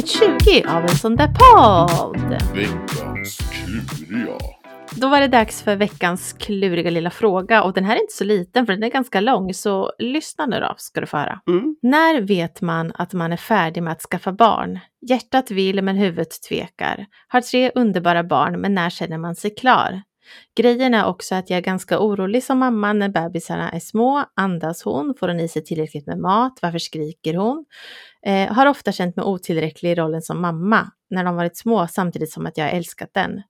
avsnitt 20 av en sån där podd. Veckans kluriga. Då var det dags för veckans kluriga lilla fråga och den här är inte så liten för den är ganska lång så lyssna nu då ska du få höra. Mm. När vet man att man är färdig med att skaffa barn? Hjärtat vill men huvudet tvekar. Har tre underbara barn men när känner man sig klar? Grejen är också att jag är ganska orolig som mamma när bebisarna är små. Andas hon? Får hon i sig tillräckligt med mat? Varför skriker hon? Eh, har ofta känt mig otillräcklig i rollen som mamma när de varit små samtidigt som att jag älskat den.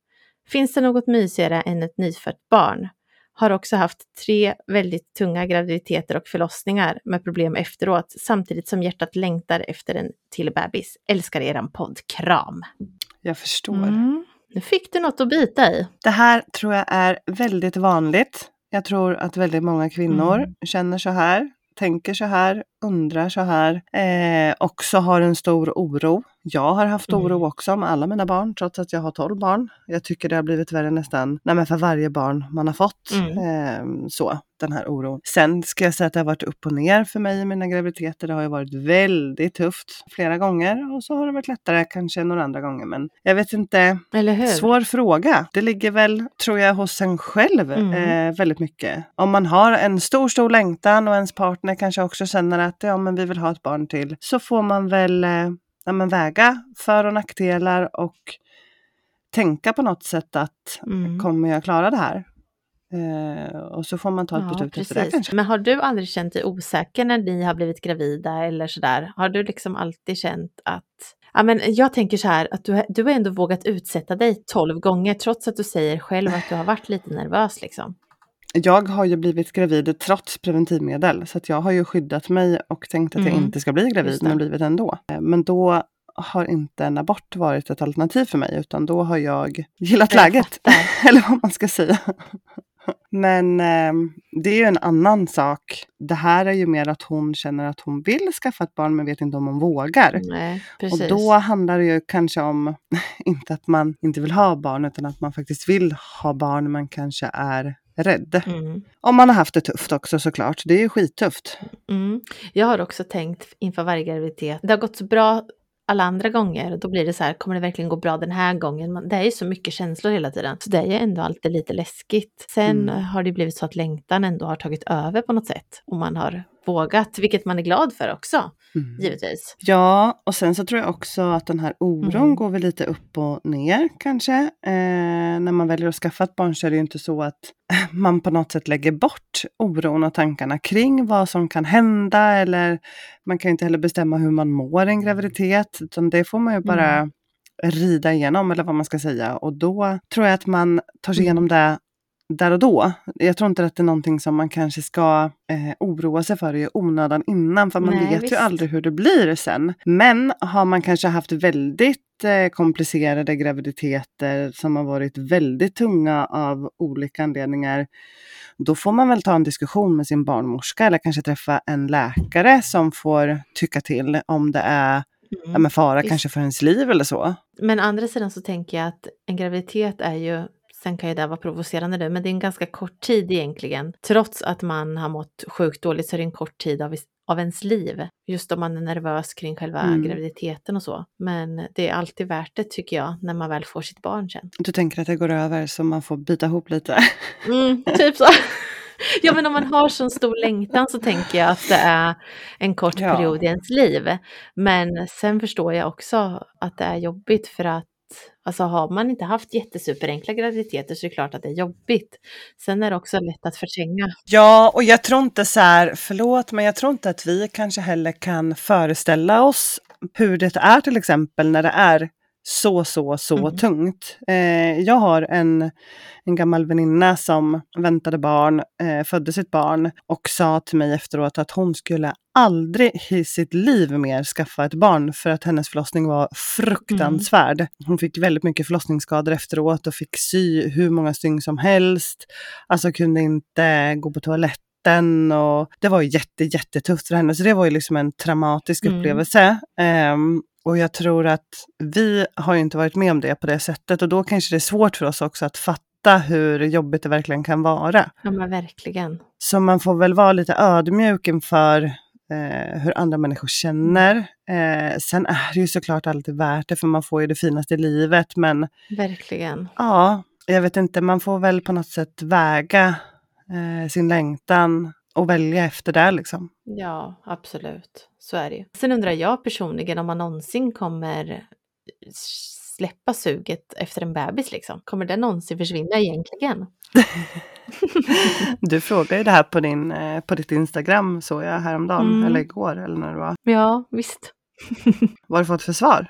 Finns det något mysigare än ett nyfött barn? Har också haft tre väldigt tunga graviditeter och förlossningar med problem efteråt samtidigt som hjärtat längtar efter en till bebis. Älskar eran podd. Kram! Jag förstår. Mm. Nu fick du något att bita i. Det här tror jag är väldigt vanligt. Jag tror att väldigt många kvinnor Mm. känner så här, tänker så här, undrar så här. Eh, också har en stor oro. Jag har haft Mm. oro också med alla mina barn, trots att jag har 12 barn. Jag tycker det har blivit värre nästan nej men för varje barn man har fått. Mm. Eh, så, den här oron. Sen ska jag säga att det har varit upp och ner för mig i mina graviditeter. Det har ju varit väldigt tufft flera gånger och så har det varit lättare kanske några andra gånger. Men jag vet inte, Eller hur? Svår fråga. Det ligger väl, tror jag, hos en själv Mm. eh, väldigt mycket. Om man har en stor, stor längtan och ens partner kanske också känner att ja, men vi vill ha ett barn till, så får man väl eh, ja, men väga för och nackdelar och tänka på något sätt att Mm. kommer jag klara det här? Eh, och så får man ta ett Ja, beslut efter det precis. kanske. Men har du aldrig känt dig osäker när ni har blivit gravida eller sådär? Har du liksom alltid känt att Ja, men jag tänker så här att du, du har ändå vågat utsätta dig tolv gånger trots att du säger själv att du har varit lite nervös liksom. Jag har ju blivit gravid trots preventivmedel så jag har ju skyddat mig och tänkt att jag Mm, inte ska bli gravid men blivit ändå. Eh, Men då har inte en abort varit ett alternativ för mig utan då har jag gillat Jag läget. Eller vad man ska säga. Men eh, det är ju en annan sak. Det här är ju mer att hon känner att hon vill skaffa ett barn men vet inte om hon vågar. Nej, Och då handlar det ju kanske om, inte att man inte vill ha barn, utan att man faktiskt vill ha barn men kanske är rädd. Mm. Om man har haft det tufft också såklart. Det är ju skittufft. Mm. Jag har också tänkt inför varje graviditet, det har gått så bra alla andra gånger, då blir det så här, kommer det verkligen gå bra den här gången? Man, det är ju så mycket känslor hela tiden, så det är ju ändå alltid lite läskigt. Sen Mm. har det blivit så att längtan ändå har tagit över på något sätt och man har vågat, vilket man är glad för också, Mm. givetvis. Ja, och sen så tror jag också att den här oron Mm. går väl lite upp och ner kanske. Eh, när man väljer att skaffa ett barn så är det ju inte så att man på något sätt lägger bort oron och tankarna kring vad som kan hända eller man kan ju inte heller bestämma hur man mår i en graviditet utan det får man ju bara Mm. rida igenom eller vad man ska säga och då tror jag att man tar sig Mm. igenom det där och då. Jag tror inte att det är någonting som man kanske ska eh, oroa sig för i onödan innan, för man Nej, vet visst. ju aldrig hur det blir sen. Men har man kanske haft väldigt eh, komplicerade graviditeter som har varit väldigt tunga av olika anledningar, då får man väl ta en diskussion med sin barnmorska eller kanske träffa en läkare som får tycka till om det är ja, Mm. men fara visst. kanske för ens liv eller så. Men andra sidan så tänker jag att en graviditet är ju, sen kan ju det vara provocerande nu, men det är en ganska kort tid egentligen. Trots att man har mått sjukt dåligt så är det en kort tid av, av ens liv. Just om man är nervös kring själva Mm. graviditeten och så. Men det är alltid värt det tycker jag, när man väl får sitt barn sen. Du tänker att det går över så man får bita ihop lite. Mm, typ så. Ja men om man har sån stor längtan så tänker jag att det är en kort Ja. period i ens liv. Men sen förstår jag också att det är jobbigt för att alltså har man inte haft jättesuperenkla graviditeter så är det klart att det är jobbigt. Sen är det också lätt att förtränga. Ja, och jag tror inte så här, förlåt, men jag tror inte att vi kanske heller kan föreställa oss hur det är till exempel när det är så, så, så Mm. tungt. Eh, jag har en, en gammal väninna som väntade barn, eh, födde sitt barn och sa till mig efteråt att hon skulle aldrig i sitt liv mer skaffa ett barn för att hennes förlossning var fruktansvärd. Hon fick väldigt mycket förlossningsskador efteråt och fick sy hur många stygn som helst. Alltså kunde inte gå på toaletten och det var jätte, jättetufft för henne. Så det var ju liksom en traumatisk Mm. upplevelse. Ehm, och jag tror att vi har ju inte varit med om det på det sättet och då kanske det är svårt för oss också att fatta hur jobbigt det verkligen kan vara. Ja men verkligen. Så man får väl vara lite ödmjuk inför eh, hur andra människor känner. Eh, sen är det ju såklart alltid värt det för man får ju det finaste i livet men Verkligen. ja, jag vet inte, man får väl på något sätt väga eh, sin längtan och välja efter det liksom. Ja, absolut. Så är det ju. Sen undrar jag personligen om man någonsin kommer släppa suget efter en bebis liksom. Kommer den någonsin försvinna egentligen? Du frågade ju det här på, din, eh, på ditt Instagram såg jag häromdagen, Mm. eller igår eller när det var. Ja, visst. Vad har du fått för svar?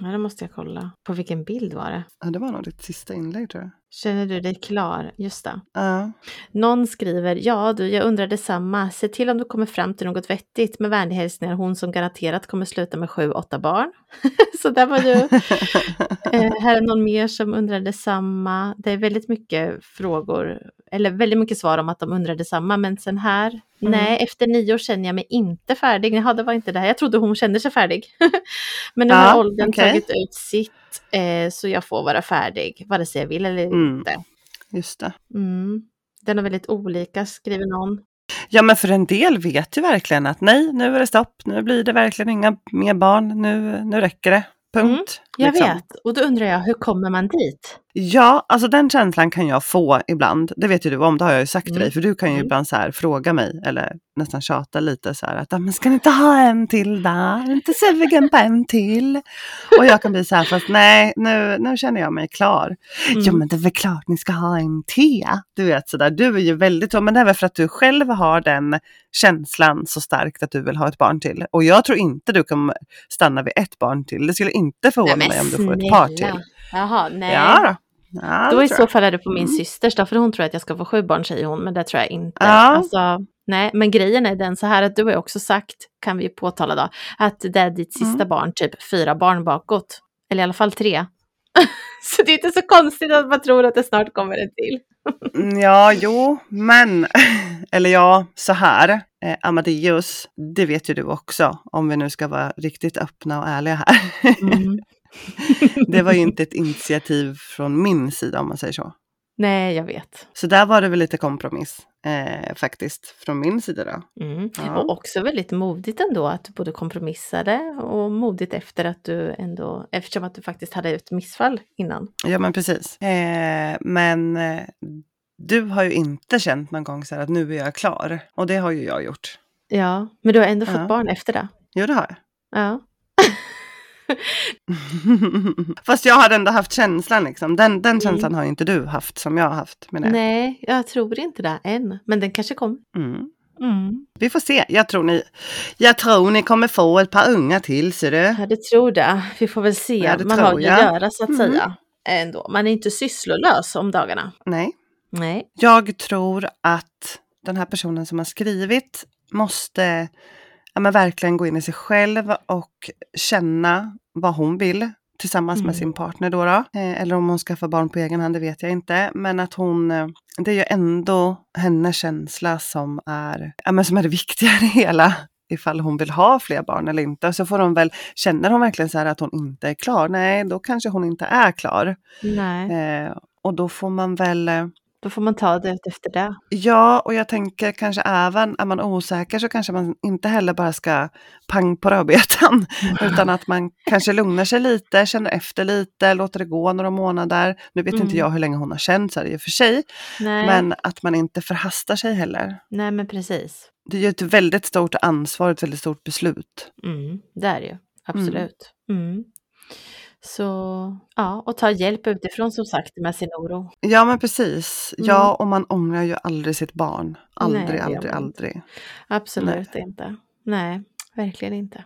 Ja, det måste jag kolla. På vilken bild var det? Ja, det var nog ditt sista inlägg tror jag. Känner du dig klar? Just det. Ja. Någon skriver, ja du, jag undrar detsamma. Se till om du kommer fram till något vettigt. Med vänlig hälsningar hon som garanterat kommer sluta med sju, åtta barn. Så där var ju, eh, här är någon mer som undrar detsamma. Det är väldigt mycket frågor, eller väldigt mycket svar om att de undrar detsamma. Men sen här, nej, efter nio år känner jag mig inte färdig. Jaha, det var inte det här. Jag trodde hon kände sig färdig. Men nu har åldern okej. tagit ut sitt, eh, så jag får vara färdig, vare sig jag vill eller Mm. inte. Just det. Mm. Den är väldigt olika, skriver någon. Ja, men för en del vet ju verkligen att nej, nu är det stopp, nu blir det verkligen inga mer barn, nu, nu räcker det. Punkt. Jag liksom. vet. Och då undrar jag, hur kommer man dit? Ja, alltså den känslan kan jag få ibland. Det vet ju du om, det har jag ju sagt till Mm. dig. För du kan ju Mm. ibland så här fråga mig, eller nästan tjata lite så här att "Ah, men ska ni inte ha en till där? Är inte sugen på en till? Och jag kan bli så här, fast nej, nu, nu känner jag mig klar. Mm. Ja men det är väl klart ni ska ha en te. Du vet sådär, du är ju väldigt så, men det är väl för att du själv har den känslan så starkt att du vill ha ett barn till. Och jag tror inte du kommer stanna vid ett barn till. Det skulle inte förvåna mig om du får ett par till. Jaha, nej. Ja då. Ja, då i så fall är det på min Mm. systers då, för hon tror att jag ska få sju barn säger hon, men det tror jag inte. Ja. Alltså, nej, men grejen är den så här att du har också sagt, kan vi påtala då, att det är ditt sista Mm. barn, typ fyra barn bakåt. Eller i alla fall tre. så det är inte så konstigt att man tror att det snart kommer en till. Mm, Ja, jo, men, eller ja, så här. Eh, Amadeus, det vet ju du också, om vi nu ska vara riktigt öppna och ärliga här. Mm. det var ju inte ett initiativ från min sida om man säger så. nej, jag vet. Så där var det väl lite kompromiss eh, faktiskt från min sida då. Mm. Ja. Och också väldigt modigt ändå att du både kompromissade och modigt efter att du ändå, eftersom att du faktiskt hade ett missfall innan. Ja men precis. Eh, men eh, du har ju inte känt någon gång så här att nu är jag klar. Och det har ju jag gjort. Ja, men du har ändå fått Ja. barn efter det. Jo det har jag. Ja. Fast jag hade ändå haft känslan liksom. Den, den Mm. känslan har ju inte du haft som jag har haft. Menar jag. Nej, jag tror inte det än. Men den kanske kommer. Mm. Mm. Vi får se. Jag tror, ni, jag tror ni kommer få ett par unga till ser du. Ja, det tror det. Vi får väl se. Ja, det Man har ju att göra så att Mm. säga. Ändå. Man är inte sysslolös om dagarna. Nej. Nej. Jag tror att den här personen som har skrivit måste ja, men verkligen gå in i sig själv och känna vad hon vill tillsammans Mm. med sin partner då. då. Eh, eller om hon skaffar barn på egen hand, det vet jag inte. Men att hon, eh, det är ju ändå hennes känsla som är, ja, men som är det viktiga i det hela. Ifall hon vill ha fler barn eller inte. Så får hon väl, känner hon verkligen så här att hon inte är klar? Nej, då kanske hon inte är klar. Nej. Eh, och då får man väl eh, Då får man ta det efter det. Ja, och jag tänker kanske även är man osäker så kanske man inte heller bara ska pang på rödbetan. Utan att man kanske lugnar sig lite, känner efter lite, låter det gå några månader. Nu vet Mm. inte jag hur länge hon har känt så här i och för sig. Nej. Men att man inte förhastar sig heller. Nej, men precis. Det är ju ett väldigt stort ansvar, ett väldigt stort beslut. Mm, det är det ju. Absolut. Mm. Så ja, och ta hjälp utifrån som sagt med sin oro. Ja men precis. Mm. Ja, och man ångrar ju aldrig sitt barn. Aldrig, Nej, aldrig, aldrig. Absolut inte. Nej, verkligen inte.